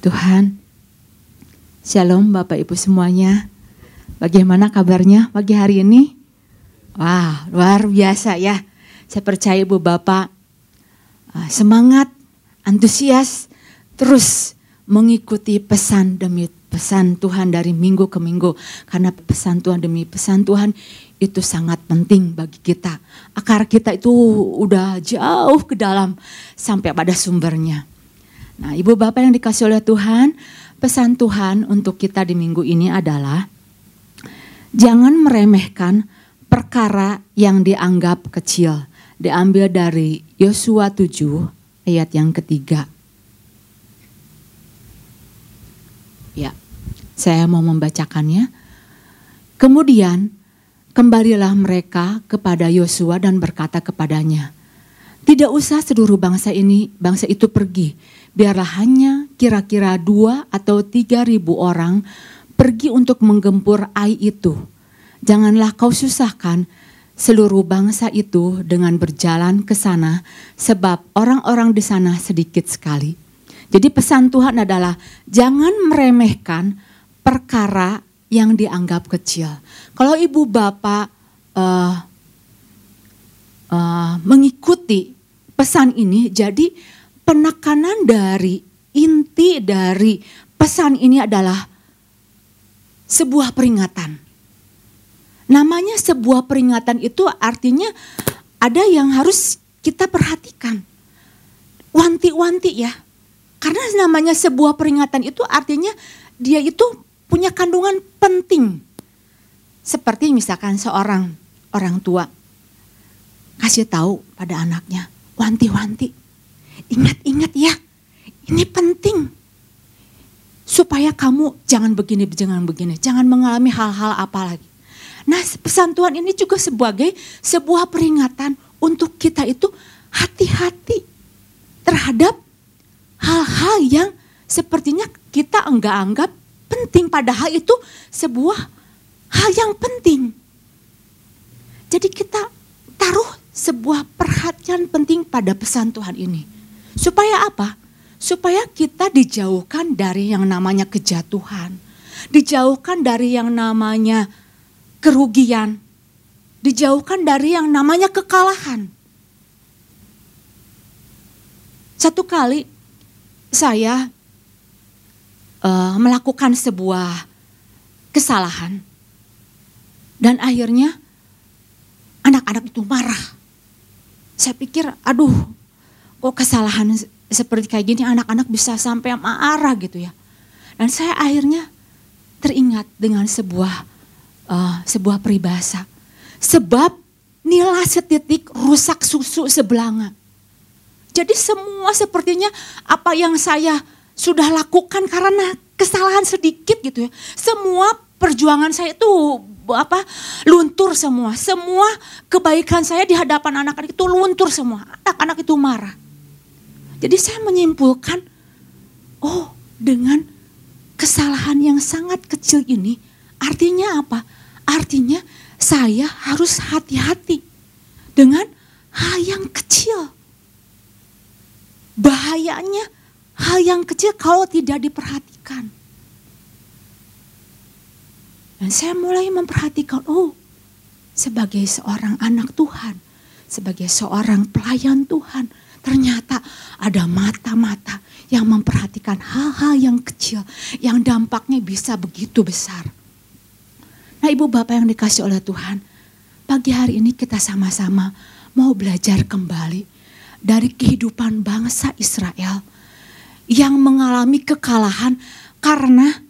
Tuhan. Shalom Bapak Ibu semuanya. Bagaimana kabarnya pagi hari ini? Wah, luar biasa ya. Saya percaya Ibu Bapak uh, semangat, antusias, terus mengikuti pesan demi pesan Tuhan dari minggu ke minggu. Karena pesan Tuhan demi pesan Tuhan itu sangat penting bagi kita. Akar kita itu udah jauh ke dalam sampai pada sumbernya. Nah, Ibu Bapak yang dikasih oleh Tuhan, pesan Tuhan untuk kita di minggu ini adalah jangan meremehkan perkara yang dianggap kecil. Diambil dari Yosua 7 ayat yang ketiga. Ya, saya mau membacakannya. Kemudian kembalilah mereka kepada Yosua dan berkata kepadanya, tidak usah seluruh bangsa ini, bangsa itu pergi biarlah hanya kira-kira dua atau tiga ribu orang pergi untuk menggempur Ai itu. Janganlah kau susahkan seluruh bangsa itu dengan berjalan ke sana, sebab orang-orang di sana sedikit sekali. Jadi pesan Tuhan adalah jangan meremehkan perkara yang dianggap kecil. Kalau ibu bapak uh, uh, mengikuti pesan ini, jadi penekanan dari inti dari pesan ini adalah sebuah peringatan. Namanya sebuah peringatan itu artinya ada yang harus kita perhatikan. Wanti-wanti ya. Karena namanya sebuah peringatan itu artinya dia itu punya kandungan penting. Seperti misalkan seorang orang tua kasih tahu pada anaknya, wanti-wanti Ingat-ingat ya, ini penting. Supaya kamu jangan begini, jangan begini, jangan mengalami hal-hal apa lagi. Nah pesan Tuhan ini juga sebagai sebuah peringatan untuk kita itu hati-hati terhadap hal-hal yang sepertinya kita enggak anggap penting. Padahal itu sebuah hal yang penting. Jadi kita taruh sebuah perhatian penting pada pesan Tuhan ini. Supaya apa? Supaya kita dijauhkan dari yang namanya kejatuhan. Dijauhkan dari yang namanya kerugian. Dijauhkan dari yang namanya kekalahan. Satu kali saya uh, melakukan sebuah kesalahan. Dan akhirnya anak-anak itu marah. Saya pikir, aduh kok kesalahan seperti kayak gini anak-anak bisa sampai marah gitu ya. Dan saya akhirnya teringat dengan sebuah uh, sebuah peribahasa. Sebab nila setitik rusak susu sebelanga. Jadi semua sepertinya apa yang saya sudah lakukan karena kesalahan sedikit gitu ya. Semua perjuangan saya itu apa luntur semua. Semua kebaikan saya di hadapan anak-anak itu luntur semua. Anak-anak itu marah. Jadi saya menyimpulkan, oh dengan kesalahan yang sangat kecil ini artinya apa? Artinya saya harus hati-hati dengan hal yang kecil. Bahayanya hal yang kecil kalau tidak diperhatikan. Dan saya mulai memperhatikan, oh sebagai seorang anak Tuhan, sebagai seorang pelayan Tuhan, Ternyata ada mata-mata yang memperhatikan hal-hal yang kecil yang dampaknya bisa begitu besar. Nah ibu bapak yang dikasih oleh Tuhan, pagi hari ini kita sama-sama mau belajar kembali dari kehidupan bangsa Israel yang mengalami kekalahan karena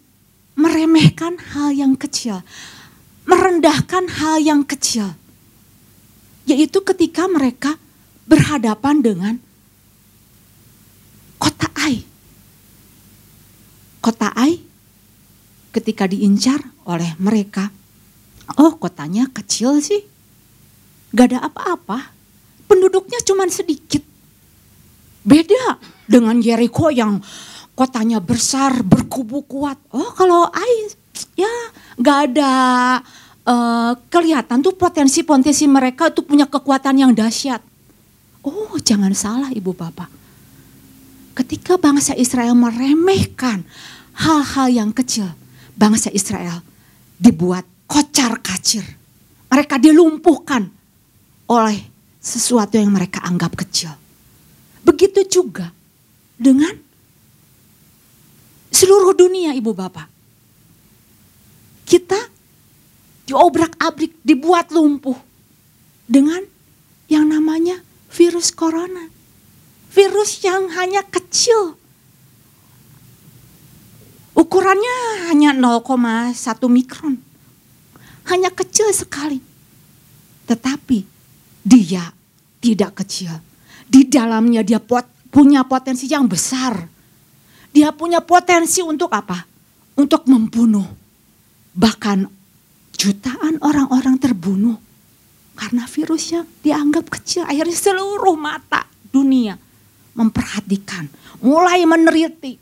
meremehkan hal yang kecil, merendahkan hal yang kecil. Yaitu ketika mereka berhadapan dengan kota Ai. Kota Ai ketika diincar oleh mereka, oh kotanya kecil sih, gak ada apa-apa, penduduknya cuma sedikit. Beda dengan Jericho yang kotanya besar, berkubu kuat. Oh kalau Ai ya gak ada uh, kelihatan tuh potensi-potensi mereka itu punya kekuatan yang dahsyat. Oh jangan salah ibu bapak. ketika bangsa Israel meremehkan hal-hal yang kecil, bangsa Israel dibuat kocar kacir. Mereka dilumpuhkan oleh sesuatu yang mereka anggap kecil. Begitu juga dengan seluruh dunia ibu bapak. Kita diobrak-abrik, dibuat lumpuh dengan yang namanya virus corona. Virus yang hanya kecil. Ukurannya hanya 0,1 mikron. Hanya kecil sekali. Tetapi dia tidak kecil. Di dalamnya dia pot, punya potensi yang besar. Dia punya potensi untuk apa? Untuk membunuh. Bahkan jutaan orang-orang terbunuh karena virusnya dianggap kecil. Akhirnya seluruh mata dunia memperhatikan, mulai meneliti.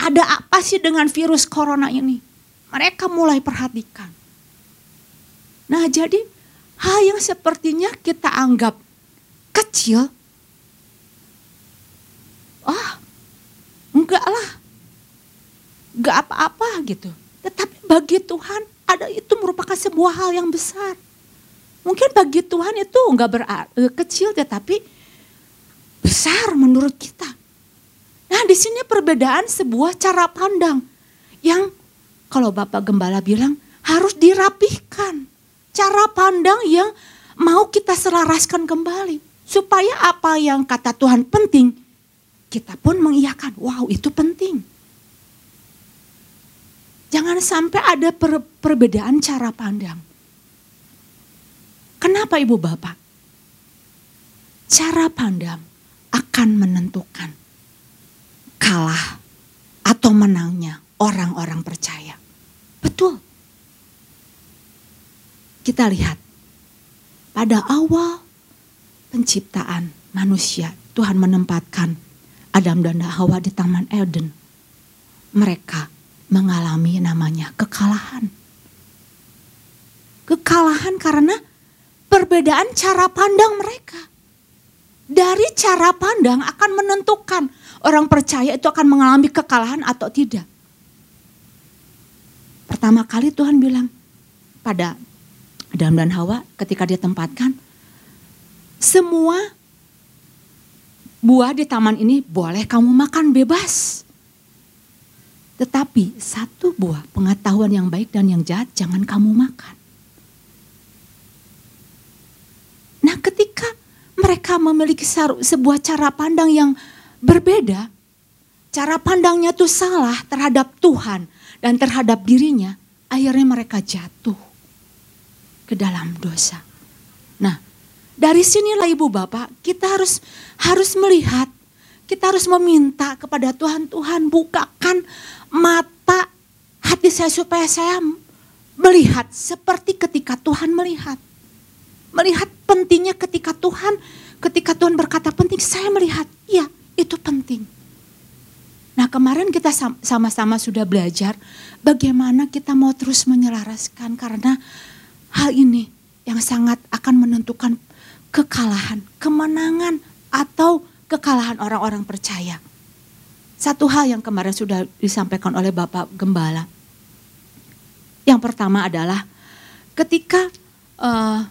Ada apa sih dengan virus corona ini? Mereka mulai perhatikan. Nah jadi hal yang sepertinya kita anggap kecil, ah enggak lah, enggak apa-apa gitu. Tetapi bagi Tuhan ada itu merupakan sebuah hal yang besar. Mungkin bagi Tuhan itu enggak berarti eh, kecil tetapi besar menurut kita. Nah di sini perbedaan sebuah cara pandang yang kalau Bapak Gembala bilang harus dirapihkan. Cara pandang yang mau kita selaraskan kembali. Supaya apa yang kata Tuhan penting, kita pun mengiyakan, wow itu penting. Jangan sampai ada per perbedaan cara pandang. Kenapa ibu bapak? Cara pandang akan menentukan kalah atau menangnya orang-orang percaya. Betul. Kita lihat pada awal penciptaan manusia, Tuhan menempatkan Adam dan Hawa di Taman Eden. Mereka mengalami namanya kekalahan. Kekalahan karena perbedaan cara pandang mereka. Dari cara pandang akan menentukan orang percaya itu akan mengalami kekalahan atau tidak. Pertama kali Tuhan bilang pada Adam dan Hawa ketika dia tempatkan semua buah di taman ini boleh kamu makan bebas. Tetapi satu buah pengetahuan yang baik dan yang jahat jangan kamu makan. Nah ketika mereka memiliki sebuah cara pandang yang berbeda, cara pandangnya tuh salah terhadap Tuhan dan terhadap dirinya, akhirnya mereka jatuh ke dalam dosa. Nah, dari sinilah Ibu Bapak, kita harus harus melihat, kita harus meminta kepada Tuhan, Tuhan bukakan mata hati saya supaya saya melihat seperti ketika Tuhan melihat. Melihat pentingnya ketika Tuhan, ketika Tuhan berkata penting, saya melihat, iya itu penting. Nah kemarin kita sama-sama sudah belajar bagaimana kita mau terus menyelaraskan karena hal ini yang sangat akan menentukan kekalahan, kemenangan atau kekalahan orang-orang percaya. Satu hal yang kemarin sudah disampaikan oleh Bapak Gembala. Yang pertama adalah ketika uh,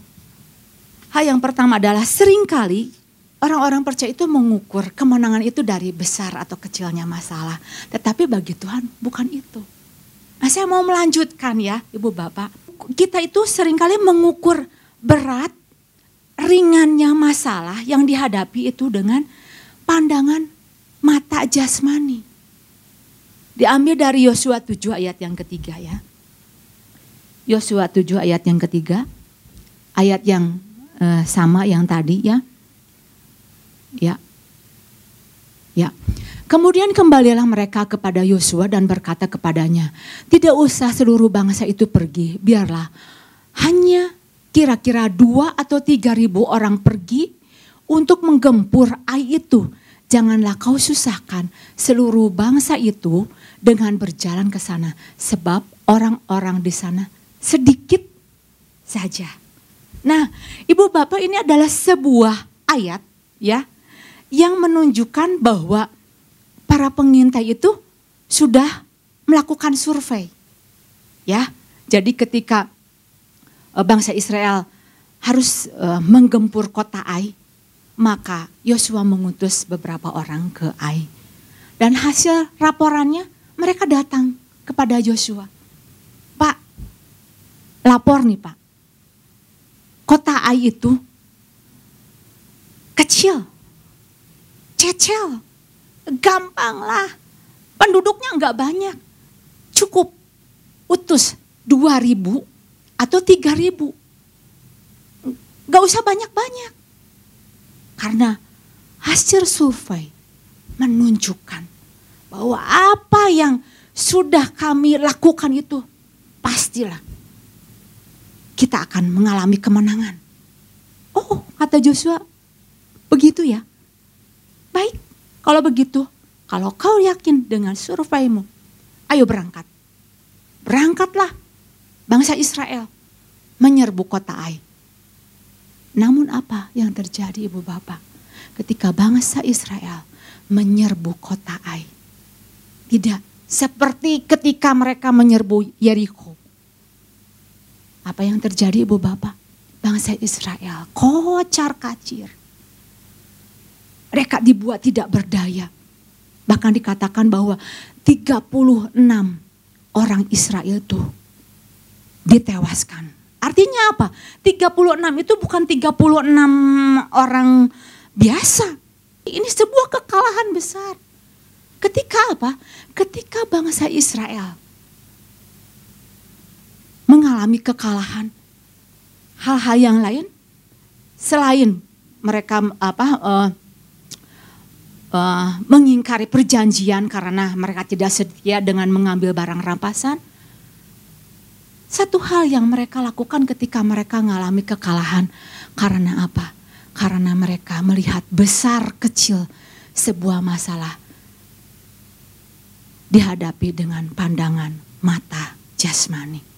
hal yang pertama adalah sering kali orang-orang percaya itu mengukur kemenangan itu dari besar atau kecilnya masalah. Tetapi bagi Tuhan bukan itu. Nah saya mau melanjutkan ya Ibu Bapak. Kita itu sering kali mengukur berat, ringannya masalah yang dihadapi itu dengan pandangan mata jasmani. Diambil dari Yosua 7 ayat yang ketiga ya. Yosua 7 ayat yang ketiga. Ayat yang uh, sama yang tadi ya. Ya. Ya. Kemudian kembalilah mereka kepada Yosua dan berkata kepadanya, tidak usah seluruh bangsa itu pergi, biarlah hanya kira-kira dua atau tiga ribu orang pergi untuk menggempur ai itu janganlah kau susahkan seluruh bangsa itu dengan berjalan ke sana, sebab orang-orang di sana sedikit saja. Nah, ibu bapak ini adalah sebuah ayat ya yang menunjukkan bahwa para pengintai itu sudah melakukan survei. Ya. Jadi ketika uh, bangsa Israel harus uh, menggempur kota Ai, maka Yosua mengutus beberapa orang ke Ai. Dan hasil laporannya mereka datang kepada Yosua. Pak, lapor nih Pak. Kota Ai itu kecil, cecel, gampang lah. Penduduknya nggak banyak. Cukup utus dua ribu atau tiga ribu. Gak usah banyak-banyak. Karena hasil survei menunjukkan bahwa apa yang sudah kami lakukan itu pastilah kita akan mengalami kemenangan. Oh, kata Joshua, begitu ya. Baik, kalau begitu, kalau kau yakin dengan surveimu, ayo berangkat. Berangkatlah bangsa Israel menyerbu kota Ai. Namun apa yang terjadi ibu bapak ketika bangsa Israel menyerbu kota Ai? Tidak seperti ketika mereka menyerbu Yeriko. Apa yang terjadi ibu bapak? Bangsa Israel kocar kacir. Mereka dibuat tidak berdaya. Bahkan dikatakan bahwa 36 orang Israel itu ditewaskan. Artinya apa? 36 itu bukan 36 orang biasa. Ini sebuah kekalahan besar. Ketika apa? Ketika bangsa Israel mengalami kekalahan, hal-hal yang lain selain mereka apa uh, uh, mengingkari perjanjian karena mereka tidak setia dengan mengambil barang rampasan, satu hal yang mereka lakukan ketika mereka mengalami kekalahan karena apa? Karena mereka melihat besar kecil sebuah masalah dihadapi dengan pandangan mata jasmani.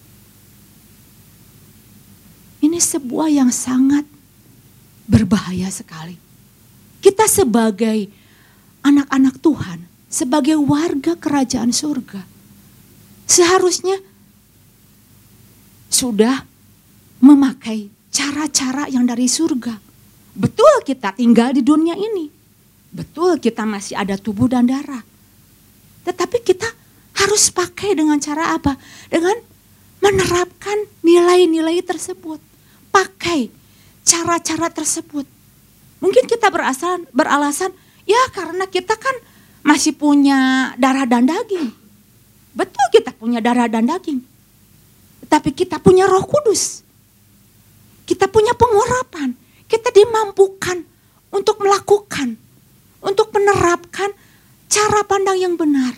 Ini sebuah yang sangat berbahaya sekali. Kita sebagai anak-anak Tuhan, sebagai warga kerajaan surga, seharusnya sudah memakai cara-cara yang dari surga. Betul kita tinggal di dunia ini. Betul kita masih ada tubuh dan darah. Tetapi kita harus pakai dengan cara apa? Dengan menerapkan nilai-nilai tersebut. Pakai cara-cara tersebut. Mungkin kita berasal, beralasan, ya karena kita kan masih punya darah dan daging. Betul kita punya darah dan daging. Tapi kita punya roh kudus. Kita punya pengurapan. Kita dimampukan untuk melakukan. Untuk menerapkan cara pandang yang benar.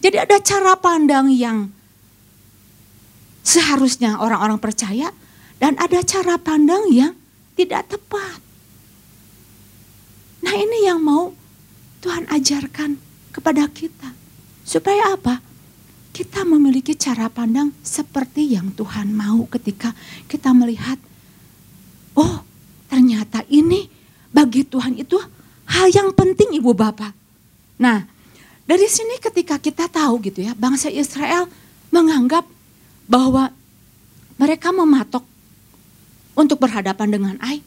Jadi ada cara pandang yang seharusnya orang-orang percaya. Dan ada cara pandang yang tidak tepat. Nah ini yang mau Tuhan ajarkan kepada kita. Supaya apa? kita memiliki cara pandang seperti yang Tuhan mau ketika kita melihat, oh ternyata ini bagi Tuhan itu hal yang penting ibu bapak. Nah dari sini ketika kita tahu gitu ya bangsa Israel menganggap bahwa mereka mematok untuk berhadapan dengan Ai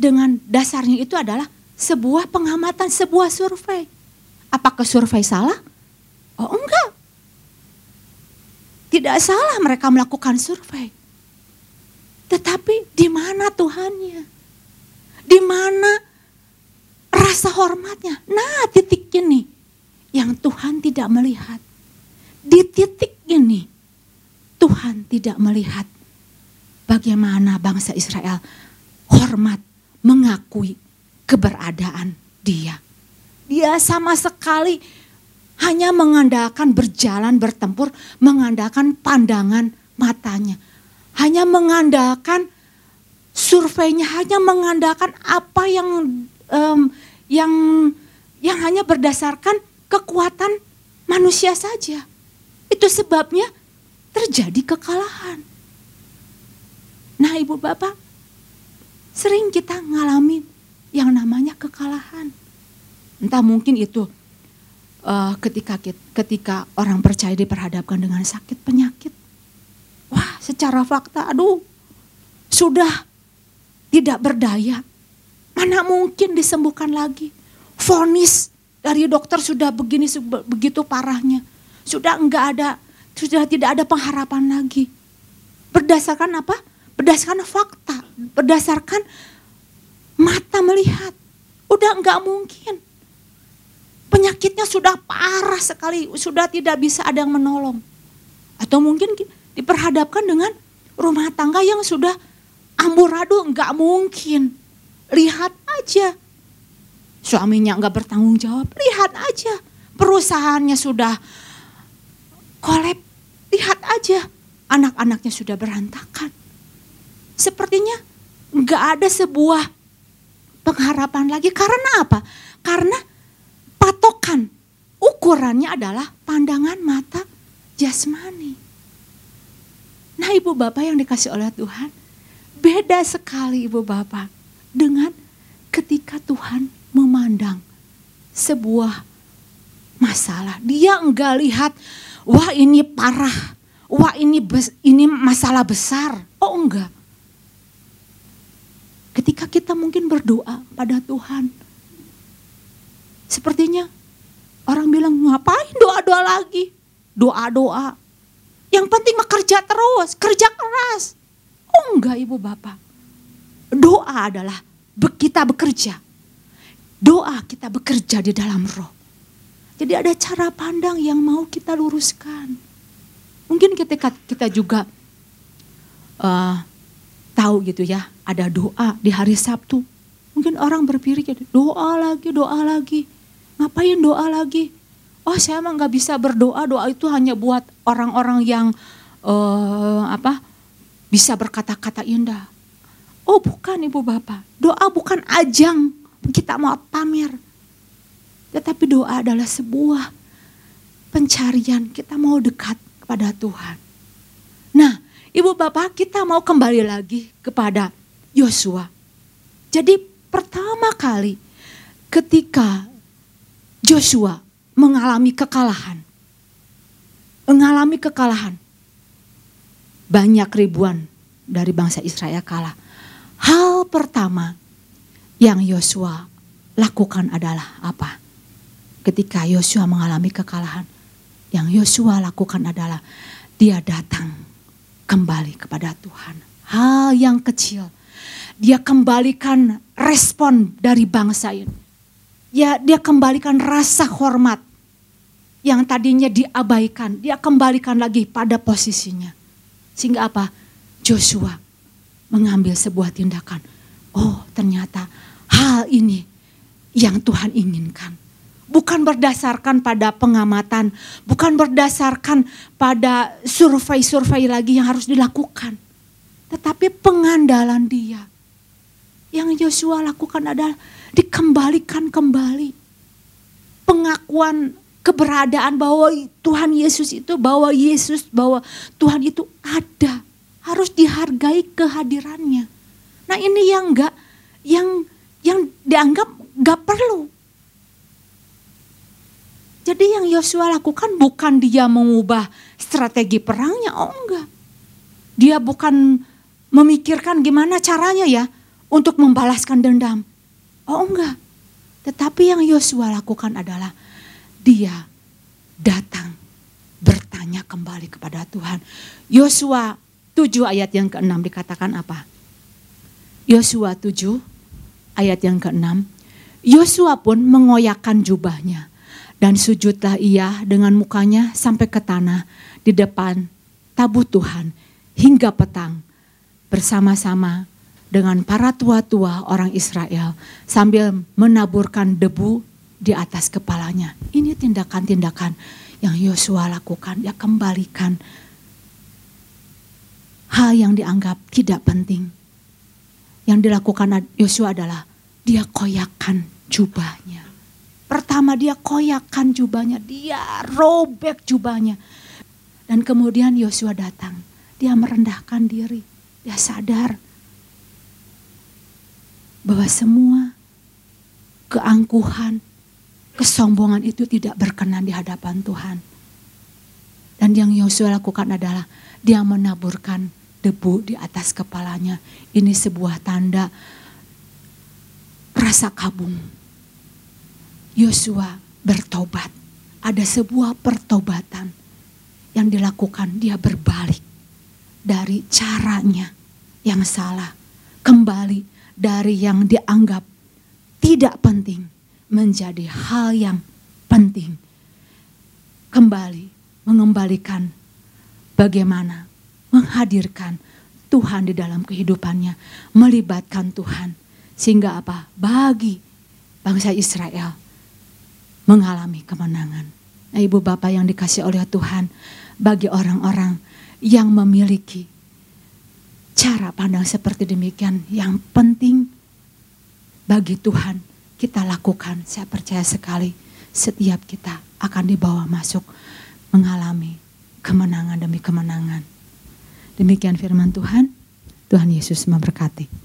dengan dasarnya itu adalah sebuah pengamatan, sebuah survei. Apakah survei salah? Oh enggak, tidak salah mereka melakukan survei. Tetapi di mana Tuhannya? Di mana rasa hormatnya? Nah titik ini yang Tuhan tidak melihat. Di titik ini Tuhan tidak melihat bagaimana bangsa Israel hormat mengakui keberadaan dia. Dia sama sekali hanya mengandalkan berjalan bertempur, mengandalkan pandangan matanya. Hanya mengandalkan surveinya, hanya mengandalkan apa yang um, yang yang hanya berdasarkan kekuatan manusia saja. Itu sebabnya terjadi kekalahan. Nah, Ibu Bapak, sering kita ngalami yang namanya kekalahan. Entah mungkin itu uh, ketika ketika orang percaya diperhadapkan dengan sakit penyakit. Wah, secara fakta aduh sudah tidak berdaya. Mana mungkin disembuhkan lagi? Fonis dari dokter sudah begini begitu parahnya. Sudah enggak ada, sudah tidak ada pengharapan lagi. Berdasarkan apa? Berdasarkan fakta, berdasarkan mata melihat. Udah enggak mungkin. Penyakitnya sudah parah sekali, sudah tidak bisa ada yang menolong. Atau mungkin diperhadapkan dengan rumah tangga yang sudah amburadul, enggak mungkin. Lihat aja. Suaminya nggak bertanggung jawab. Lihat aja. Perusahaannya sudah kolep. Lihat aja. Anak-anaknya sudah berantakan. Sepertinya nggak ada sebuah pengharapan lagi. Karena apa? Karena patokan ukurannya adalah pandangan mata jasmani. Nah ibu bapak yang dikasih oleh Tuhan, beda sekali ibu bapak dengan ketika Tuhan memandang sebuah masalah. Dia enggak lihat, wah ini parah, wah ini ini masalah besar. Oh enggak. Ketika kita mungkin berdoa pada Tuhan, sepertinya orang bilang ngapain doa-doa lagi, doa-doa. Yang penting mah kerja terus, kerja keras. Oh enggak ibu bapak Doa adalah kita bekerja. Doa kita bekerja di dalam roh. Jadi ada cara pandang yang mau kita luruskan. Mungkin ketika kita juga uh, tahu gitu ya, ada doa di hari Sabtu. Mungkin orang berpikir doa lagi, doa lagi. Ngapain doa lagi? Oh saya emang nggak bisa berdoa, doa itu hanya buat orang-orang yang uh, apa bisa berkata-kata indah. Oh bukan ibu bapak, doa bukan ajang kita mau pamer. Tetapi doa adalah sebuah pencarian, kita mau dekat kepada Tuhan. Nah ibu bapak kita mau kembali lagi kepada Yosua. Jadi pertama kali ketika Joshua mengalami kekalahan, mengalami kekalahan, banyak ribuan dari bangsa Israel kalah. Hal pertama yang Yosua lakukan adalah apa? Ketika Yosua mengalami kekalahan, yang Yosua lakukan adalah dia datang kembali kepada Tuhan. Hal yang kecil, dia kembalikan respon dari bangsa ini. Ya, dia kembalikan rasa hormat yang tadinya diabaikan, dia kembalikan lagi pada posisinya. Sehingga apa? Joshua mengambil sebuah tindakan. Oh ternyata hal ini yang Tuhan inginkan. Bukan berdasarkan pada pengamatan, bukan berdasarkan pada survei-survei lagi yang harus dilakukan. Tetapi pengandalan dia. Yang Yosua lakukan adalah dikembalikan kembali. Pengakuan keberadaan bahwa Tuhan Yesus itu, bahwa Yesus, bahwa Tuhan itu ada harus dihargai kehadirannya. Nah ini yang enggak, yang yang dianggap enggak perlu. Jadi yang Yosua lakukan bukan dia mengubah strategi perangnya, oh enggak. Dia bukan memikirkan gimana caranya ya untuk membalaskan dendam. Oh enggak. Tetapi yang Yosua lakukan adalah dia datang bertanya kembali kepada Tuhan. Yosua 7 ayat yang ke-6 dikatakan apa? Yosua 7 ayat yang ke-6. Yosua pun mengoyakkan jubahnya dan sujudlah ia dengan mukanya sampai ke tanah di depan tabut Tuhan hingga petang bersama-sama dengan para tua-tua orang Israel sambil menaburkan debu di atas kepalanya. Ini tindakan-tindakan yang Yosua lakukan, dia kembalikan hal yang dianggap tidak penting. Yang dilakukan Yosua adalah dia koyakan jubahnya. Pertama dia koyakan jubahnya, dia robek jubahnya. Dan kemudian Yosua datang, dia merendahkan diri, dia sadar bahwa semua keangkuhan, kesombongan itu tidak berkenan di hadapan Tuhan. Dan yang Yosua lakukan adalah dia menaburkan debu di atas kepalanya. Ini sebuah tanda rasa kabung. Yosua bertobat. Ada sebuah pertobatan yang dilakukan. Dia berbalik dari caranya yang salah. Kembali dari yang dianggap tidak penting menjadi hal yang penting. Kembali mengembalikan bagaimana menghadirkan Tuhan di dalam kehidupannya, melibatkan Tuhan. Sehingga apa? Bagi bangsa Israel mengalami kemenangan. Nah, Ibu Bapak yang dikasih oleh Tuhan, bagi orang-orang yang memiliki cara pandang seperti demikian, yang penting bagi Tuhan kita lakukan. Saya percaya sekali setiap kita akan dibawa masuk mengalami kemenangan demi kemenangan. Demikian firman Tuhan. Tuhan Yesus memberkati.